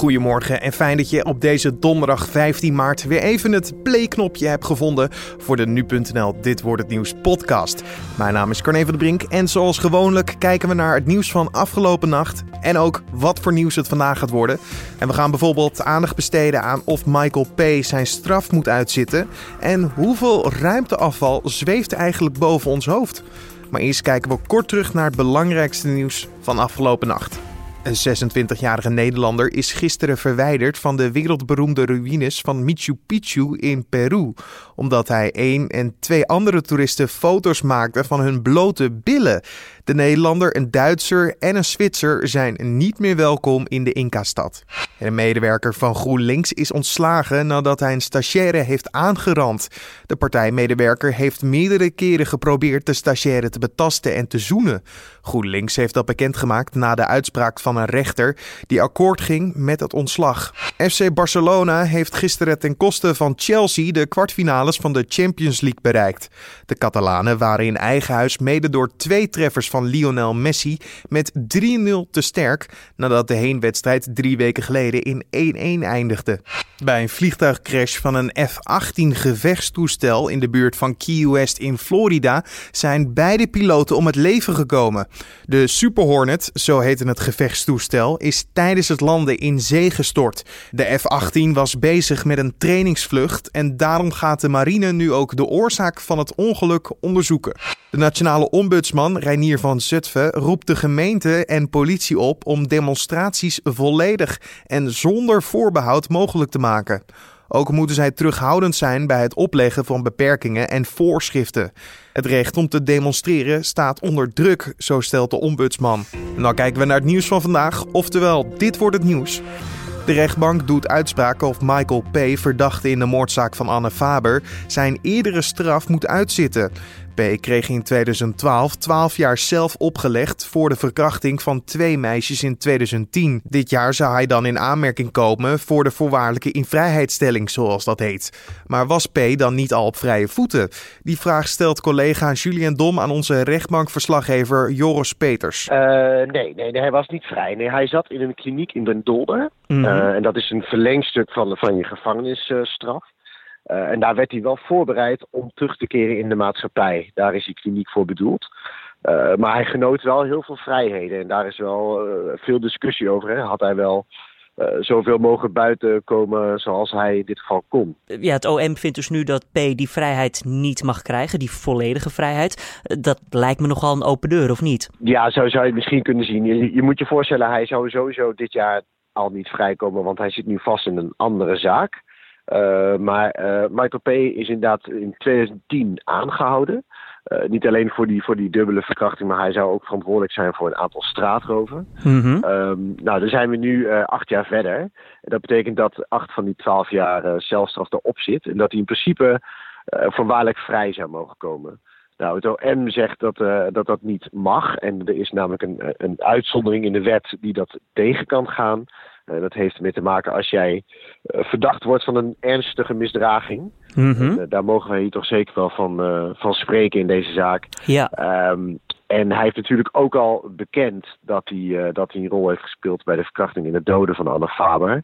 Goedemorgen en fijn dat je op deze donderdag 15 maart weer even het play-knopje hebt gevonden voor de nu.nl Dit wordt het nieuws podcast. Mijn naam is Carne van der Brink en zoals gewoonlijk kijken we naar het nieuws van afgelopen nacht en ook wat voor nieuws het vandaag gaat worden. En we gaan bijvoorbeeld aandacht besteden aan of Michael P. zijn straf moet uitzitten en hoeveel ruimteafval zweeft eigenlijk boven ons hoofd. Maar eerst kijken we kort terug naar het belangrijkste nieuws van afgelopen nacht. Een 26-jarige Nederlander is gisteren verwijderd van de wereldberoemde ruïnes van Machu Picchu in Peru, omdat hij één en twee andere toeristen foto's maakte van hun blote billen. De Nederlander, een Duitser en een Zwitser zijn niet meer welkom in de Inca-stad. Een medewerker van GroenLinks is ontslagen nadat hij een stagiaire heeft aangerand. De partijmedewerker heeft meerdere keren geprobeerd de stagiaire te betasten en te zoenen. GroenLinks heeft dat bekendgemaakt na de uitspraak van een rechter die akkoord ging met het ontslag. FC Barcelona heeft gisteren ten koste van Chelsea de kwartfinales van de Champions League bereikt. De Catalanen waren in eigen huis mede door twee treffers van Lionel Messi met 3-0 te sterk nadat de heenwedstrijd drie weken geleden in 1-1 eindigde. Bij een vliegtuigcrash van een F-18 gevechtstoestel in de buurt van Key West in Florida zijn beide piloten om het leven gekomen. De Super Hornet, zo heette het gevechtstoestel, is tijdens het landen in zee gestort. De F-18 was bezig met een trainingsvlucht en daarom gaat de marine nu ook de oorzaak van het ongeluk onderzoeken. De nationale ombudsman Reinier van Zutphen roept de gemeente en politie op om demonstraties volledig en zonder voorbehoud mogelijk te maken. Ook moeten zij terughoudend zijn bij het opleggen van beperkingen en voorschriften. Het recht om te demonstreren staat onder druk, zo stelt de ombudsman. Nou kijken we naar het nieuws van vandaag, oftewel dit wordt het nieuws. De rechtbank doet uitspraken of Michael P., verdachte in de moordzaak van Anne Faber, zijn eerdere straf moet uitzitten. P. kreeg in 2012 12 jaar zelf opgelegd voor de verkrachting van twee meisjes in 2010. Dit jaar zou hij dan in aanmerking komen voor de voorwaardelijke invrijheidstelling, zoals dat heet. Maar was P. dan niet al op vrije voeten? Die vraag stelt collega Julian Dom aan onze rechtbankverslaggever Joris Peters. Uh, nee, nee, nee, hij was niet vrij. Nee, hij zat in een kliniek in Den Dolder. Mhm. Uh, en dat is een verlengstuk van, van je gevangenisstraf. Uh, en daar werd hij wel voorbereid om terug te keren in de maatschappij. Daar is die kliniek voor bedoeld. Uh, maar hij genoot wel heel veel vrijheden. En daar is wel uh, veel discussie over. Hè. Had hij wel zoveel mogen buiten komen zoals hij in dit geval kon. Ja, het OM vindt dus nu dat P die vrijheid niet mag krijgen, die volledige vrijheid. Dat lijkt me nogal een open deur, of niet? Ja, zo zou je het misschien kunnen zien. Je, je moet je voorstellen, hij zou sowieso dit jaar al niet vrijkomen, want hij zit nu vast in een andere zaak. Uh, maar uh, Michael P. is inderdaad in 2010 aangehouden. Uh, niet alleen voor die, voor die dubbele verkrachting, maar hij zou ook verantwoordelijk zijn voor een aantal straatroven. Mm -hmm. um, nou, dan zijn we nu acht jaar verder. Dat betekent dat acht van die twaalf jaar celstraf erop zit. En dat hij in principe voorwaardelijk vrij zou mogen komen. Nou, het OM zegt dat, dat dat niet mag. En er is namelijk een, een uitzondering in de wet die dat tegen kan gaan. Uh, dat heeft ermee te maken als jij uh, verdacht wordt van een ernstige misdraging. Mm -hmm. uh, daar mogen wij hier toch zeker wel van, van spreken in deze zaak. Ja. Um, en hij heeft natuurlijk ook al bekend dat hij, dat hij een rol heeft gespeeld bij de verkrachting en het doden van Anne Faber.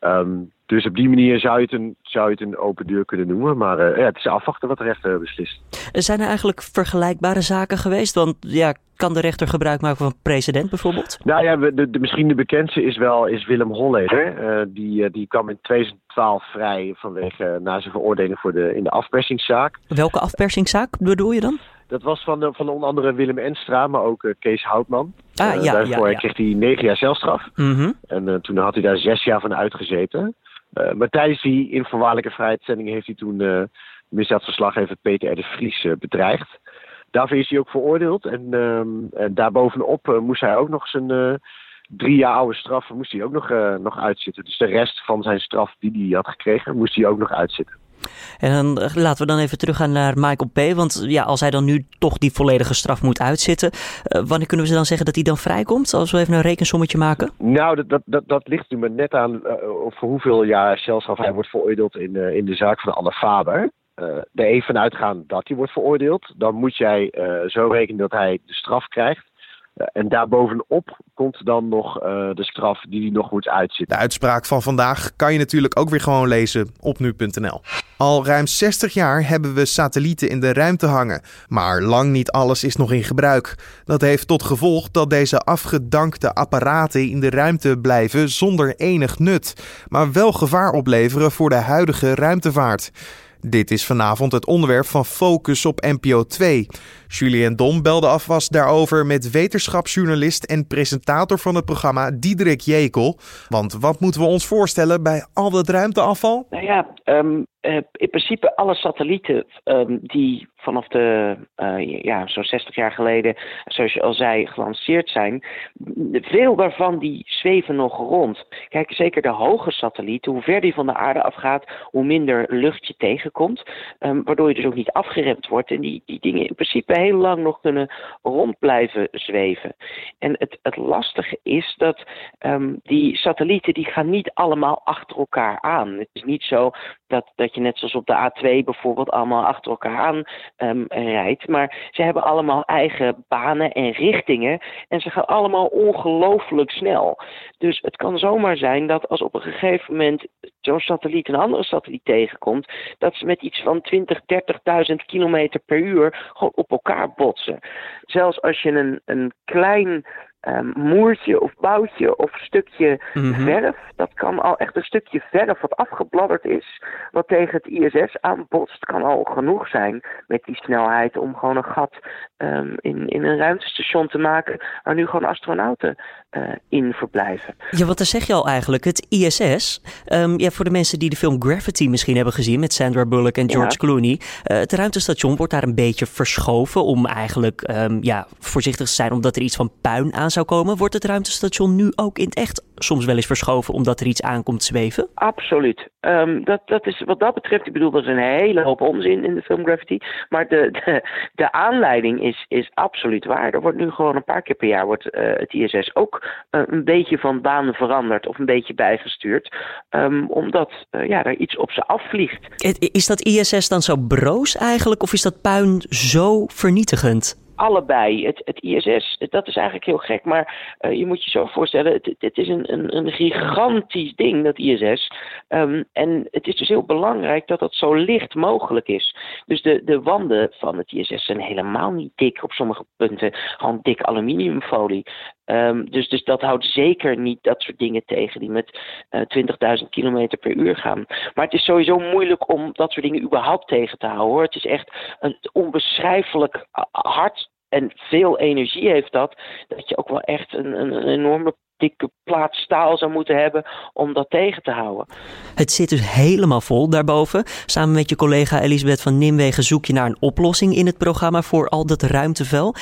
Um, dus op die manier zou je het een, zou je het een open deur kunnen noemen. Maar uh, ja, het is afwachten wat de rechter beslist. Zijn er eigenlijk vergelijkbare zaken geweest? Want ja, kan de rechter gebruik maken van precedent bijvoorbeeld? Nou ja, de, de, misschien de bekendste is wel is Willem Holleder. Uh, die, die kwam in 2012 vrij vanwege uh, na zijn veroordeling voor de, in de afpersingszaak. Welke afpersingszaak bedoel je dan? Dat was van, van onder andere Willem Enstra, maar ook Kees Houtman. Ah, ja, daarvoor ja, ja. kreeg hij negen jaar celstraf. Mm -hmm. En toen had hij daar zes jaar van uitgezeten. Maar tijdens die invoorwaardelijke vrijheidstelling heeft hij toen misdaadverslaggever Peter R. de Vries bedreigd. Daarvoor is hij ook veroordeeld. En, en daarbovenop moest hij ook nog zijn drie jaar oude straf moest hij ook nog, nog uitzitten. Dus de rest van zijn straf die hij had gekregen, moest hij ook nog uitzitten. En dan laten we dan even teruggaan naar Michael P. Want ja, als hij dan nu toch die volledige straf moet uitzitten, uh, wanneer kunnen we dan zeggen dat hij dan vrijkomt? Als we even een rekensommetje maken. Nou, dat, dat, dat, ligt nu maar net aan uh, voor hoeveel jaar celstraf hij wordt veroordeeld in, in de zaak van Anne Faber. er even vanuit gaan dat hij wordt veroordeeld. Dan moet jij zo rekenen dat hij de straf krijgt. En daarbovenop komt dan nog de straf die hij nog moet uitzitten. De uitspraak van vandaag kan je natuurlijk ook weer gewoon lezen op nu.nl. Al ruim 60 jaar hebben we satellieten in de ruimte hangen, maar lang niet alles is nog in gebruik. Dat heeft tot gevolg dat deze afgedankte apparaten in de ruimte blijven zonder enig nut, maar wel gevaar opleveren voor de huidige ruimtevaart. Dit is vanavond het onderwerp van Focus op NPO 2. Julien Dom belde afwas daarover met wetenschapsjournalist en presentator van het programma Diederik Jekel. Want wat moeten we ons voorstellen bij al dat ruimteafval? Nou ja, um, uh, in principe alle satellieten um, die vanaf de, uh, ja, zo'n 60 jaar geleden, zoals je al zei, gelanceerd zijn. Veel daarvan die zweven nog rond. Kijk, zeker de hoge satellieten, hoe ver die van de aarde afgaat, hoe minder lucht je tegenkomt. Um, waardoor je dus ook niet afgeremd wordt. En die, die dingen in principe heel lang nog kunnen rond blijven zweven. En het, het lastige is dat um, die satellieten, die gaan niet allemaal achter elkaar aan. Het is niet zo dat, dat net zoals op de A2 bijvoorbeeld allemaal achter elkaar aan um, rijdt. Maar ze hebben allemaal eigen banen en richtingen. En ze gaan allemaal ongelooflijk snel. Dus het kan zomaar zijn dat als op een gegeven moment zo'n satelliet een andere satelliet tegenkomt, dat ze met iets van 20, 30.000 kilometer per uur gewoon op elkaar botsen. Zelfs als je een, een klein um, moertje of boutje of stukje mm verf. Dat kan al echt een stukje verf wat afgebladderd is, wat tegen het ISS aanbotst, kan al genoeg zijn met die snelheid om gewoon een gat um, in, in een ruimtestation te maken waar nu gewoon astronauten uh, in verblijven. Ja, wat dan zeg je al eigenlijk? Het ISS, um, ja, voor de mensen die de film Gravity misschien hebben gezien met Sandra Bullock en George Clooney, uh, het ruimtestation wordt daar een beetje verschoven om eigenlijk ja, voorzichtig te zijn omdat er iets van puin aan zou komen. Wordt het ruimtestation nu ook in het echt soms wel eens verschoven omdat er iets aankomt zweven? Absoluut. Um, dat, dat is, wat dat betreft, ik bedoel, dat is een hele hoop onzin in de film Gravity. Maar de, de, de aanleiding is, is absoluut waar. Er wordt nu gewoon een paar keer per jaar wordt, uh, het ISS ook uh, een beetje van baan veranderd of een beetje bijgestuurd. Um, omdat uh, ja, er iets op ze afvliegt. Is dat ISS dan zo broos eigenlijk of is dat puin zo vernietigend? Allebei. Het, het ISS, dat is eigenlijk heel gek, maar uh, je moet je zo voorstellen, het, is een, een, een, gigantisch ding, dat ISS. Um, en het is dus heel belangrijk dat dat zo licht mogelijk is. Dus de, de wanden van het ISS zijn helemaal niet dik op sommige punten, gewoon dik aluminiumfolie. Um, dus, dus dat houdt zeker niet dat soort dingen tegen die met uh, 20.000 km per uur gaan. Maar het is sowieso moeilijk om dat soort dingen überhaupt tegen te houden. Hoor. Het is echt een onbeschrijfelijk hard en veel energie heeft dat, dat je ook wel echt een, een, een enorme dikke plaat staal zou moeten hebben om dat tegen te houden. Het zit dus helemaal vol daarboven. Samen met je collega Elisabeth van Nimwegen zoek je naar een oplossing in het programma voor al dat ruimtevel.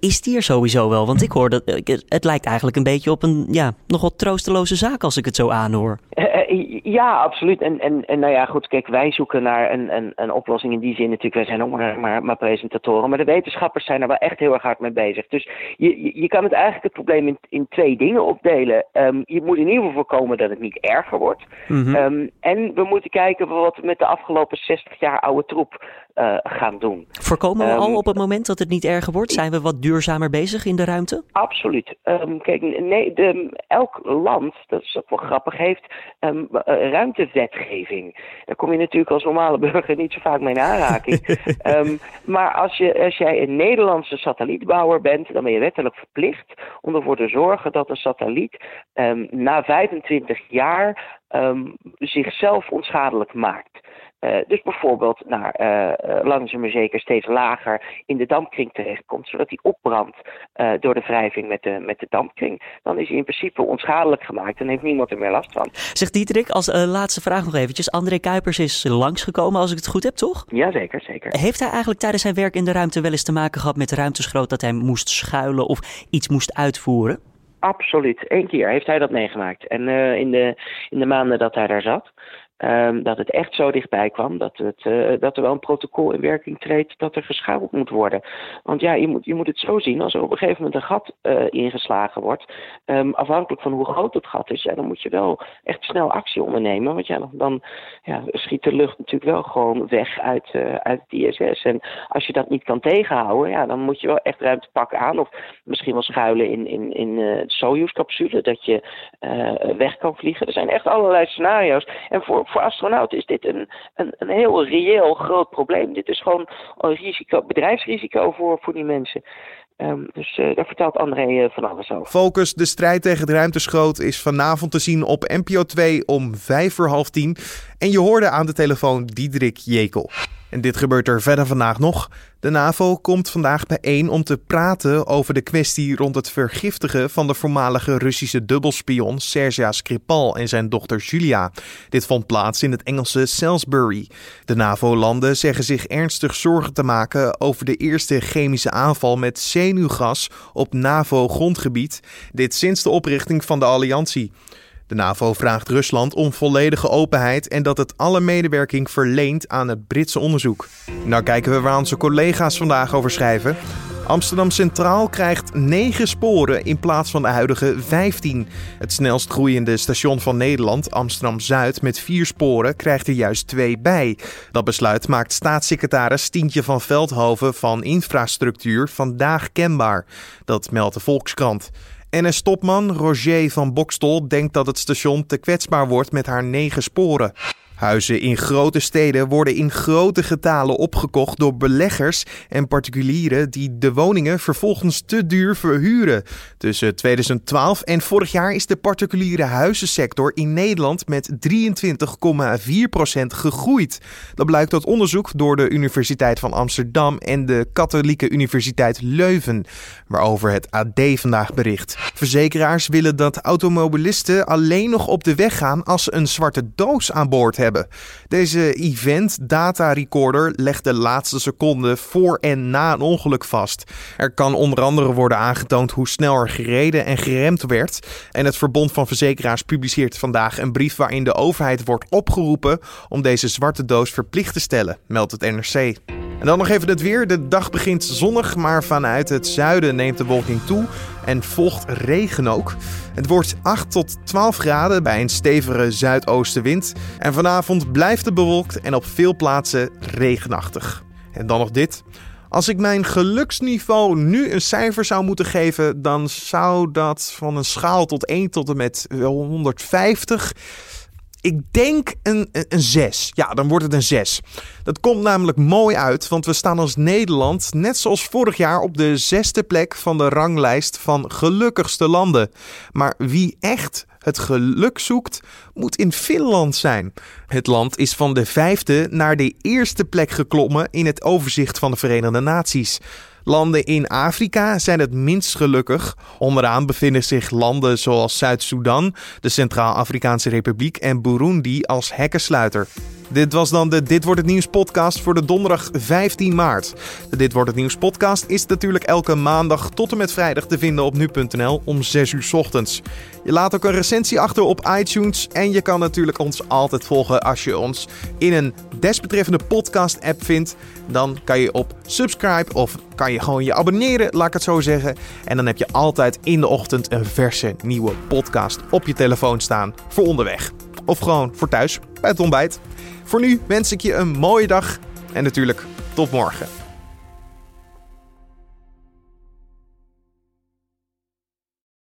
Is die er sowieso wel? Want ik hoor dat het lijkt eigenlijk een beetje op een ja, nogal troosteloze zaak als ik het zo aanhoor. Uh, ja, absoluut. En, en, en nou ja, goed, kijk, wij zoeken naar een, een, een oplossing in die zin natuurlijk. Wij zijn ook maar, maar, maar, presentatoren. Maar de wetenschappers zijn er wel echt heel erg hard mee bezig. Dus je, je kan het eigenlijk het probleem in, in twee dingen opdelen. Um, je moet in ieder geval voorkomen dat het niet erger wordt. Mm -hmm. um, en we moeten kijken wat we met de afgelopen 60 jaar oude troep uh, gaan doen. Voorkomen we um, al op het moment dat het niet erger wordt? Zijn we wat duurzamer bezig in de ruimte? Absoluut. Um, kijk, nee, de, elk land, dat is ook wel grappig, heeft um, ruimtewetgeving. Daar kom je natuurlijk als normale burger niet zo vaak mee in aanraking. maar als, je, als jij een Nederlandse satellietbouwer bent, dan ben je wettelijk verplicht om ervoor te zorgen dat een satelliet na 25 jaar zichzelf onschadelijk maakt. Uh, dus bijvoorbeeld naar uh, langzaam maar zeker steeds lager in de dampkring terechtkomt, zodat hij opbrandt uh, door de wrijving met de, met de dampkring. Dan is hij in principe onschadelijk gemaakt en heeft niemand er meer last van. Zegt Dieterik, als laatste vraag nog eventjes. André Kuipers is langsgekomen, als ik het goed heb, toch? Ja, zeker, zeker. Heeft hij eigenlijk tijdens zijn werk in de ruimte wel eens te maken gehad met ruimteschroot dat hij moest schuilen of iets moest uitvoeren? Absoluut. Eén keer heeft hij dat meegemaakt. En uh, in, de, in de maanden dat hij daar zat. Um, dat het echt zo dichtbij kwam dat, het, uh, dat er wel een protocol in werking treedt dat er geschuild moet worden. Want ja, je moet, je moet het zo zien, als er op een gegeven moment een gat uh, ingeslagen wordt, um, afhankelijk van hoe groot het gat is, ja, dan moet je wel echt snel actie ondernemen. Want ja, dan, ja, schiet de lucht natuurlijk wel gewoon weg uit, uh, uit het ISS. En als je dat niet kan tegenhouden, ja, dan moet je wel echt ruimtepak aan. Of misschien wel schuilen in, in, in Soyuz-capsule, dat je weg kan vliegen. Er zijn echt allerlei scenario's. En voor, voor astronauten is dit een, een, een heel reëel groot probleem. Dit is gewoon een risico, bedrijfsrisico voor, voor die mensen. Um, dus uh, daar vertelt André uh, van alles over. Focus, de strijd tegen de ruimteschroot, is vanavond te zien op NPO 2 om vijf voor half tien. En je hoorde aan de telefoon Diederik Jekel. En dit gebeurt er verder vandaag nog. De NAVO komt vandaag bijeen om te praten over de kwestie rond het vergiftigen van de voormalige Russische dubbelspion Sergej Skripal en zijn dochter Julia. Dit vond plaats in het Engelse Salisbury. De NAVO-landen zeggen zich ernstig zorgen te maken over de eerste chemische aanval met zenuwgas op NAVO-grondgebied. Dit sinds de oprichting van de alliantie. De NAVO vraagt Rusland om volledige openheid en dat het alle medewerking verleent aan het Britse onderzoek. Nou kijken we waar onze collega's vandaag over schrijven. Amsterdam Centraal krijgt 9 sporen in plaats van de huidige 15. Het snelst groeiende station van Nederland, Amsterdam Zuid, met 4 sporen, krijgt er juist 2 bij. Dat besluit maakt staatssecretaris Tientje van Veldhoven van Infrastructuur vandaag kenbaar. Dat meldt de Volkskrant. NS-topman Roger van Bokstol denkt dat het station te kwetsbaar wordt met haar negen sporen. Huizen in grote steden worden in grote getalen opgekocht door beleggers en particulieren die de woningen vervolgens te duur verhuren. Tussen 2012 en vorig jaar is de particuliere huizensector in Nederland met 23,4% gegroeid. Dat blijkt uit onderzoek door de Universiteit van Amsterdam en de Katholieke Universiteit Leuven, waarover het AD vandaag bericht. Verzekeraars willen dat automobilisten alleen nog op de weg gaan als ze een zwarte doos aan boord hebben Deze event data recorder legt de laatste seconde voor en na een ongeluk vast. Er kan onder andere worden aangetoond hoe snel er gereden en geremd werd. En het Verbond van Verzekeraars publiceert vandaag een brief waarin de overheid wordt opgeroepen om deze zwarte doos verplicht te stellen, meldt het NRC. En dan nog even het weer. De dag begint zonnig, maar vanuit het zuiden neemt de wolking toe en volgt regen ook. Het wordt 8 tot 12 graden bij een stevige zuidoostenwind. En vanavond blijft het bewolkt en op veel plaatsen regenachtig. En dan nog dit. Als ik mijn geluksniveau nu een cijfer zou moeten geven, dan zou dat van een schaal tot 1 tot en met 150 ik denk een, een 6. Ja, dan wordt het een 6. Dat komt namelijk mooi uit, want we staan als Nederland, net zoals vorig jaar, op de zesde plek van de ranglijst van gelukkigste landen. Maar wie echt het geluk zoekt, moet in Finland zijn. Het land is van de vijfde naar de eerste plek geklommen in het overzicht van de Verenigde Naties. Landen in Afrika zijn het minst gelukkig. Onderaan bevinden zich landen zoals Zuid-Soedan, de Centraal-Afrikaanse Republiek en Burundi als hekkensluiter. Dit was dan de Dit wordt het nieuws podcast voor de donderdag 15 maart. De Dit wordt het nieuws podcast is natuurlijk elke maandag tot en met vrijdag te vinden op nu.nl om 6 uur ochtends. Je laat ook een recensie achter op iTunes en je kan natuurlijk ons altijd volgen als je ons in een desbetreffende podcast app vindt. Dan kan je op subscribe of kan je gewoon je abonneren, laat ik het zo zeggen. En dan heb je altijd in de ochtend een verse nieuwe podcast op je telefoon staan voor onderweg. Of gewoon voor thuis bij het ontbijt. Voor nu wens ik je een mooie dag en natuurlijk tot morgen.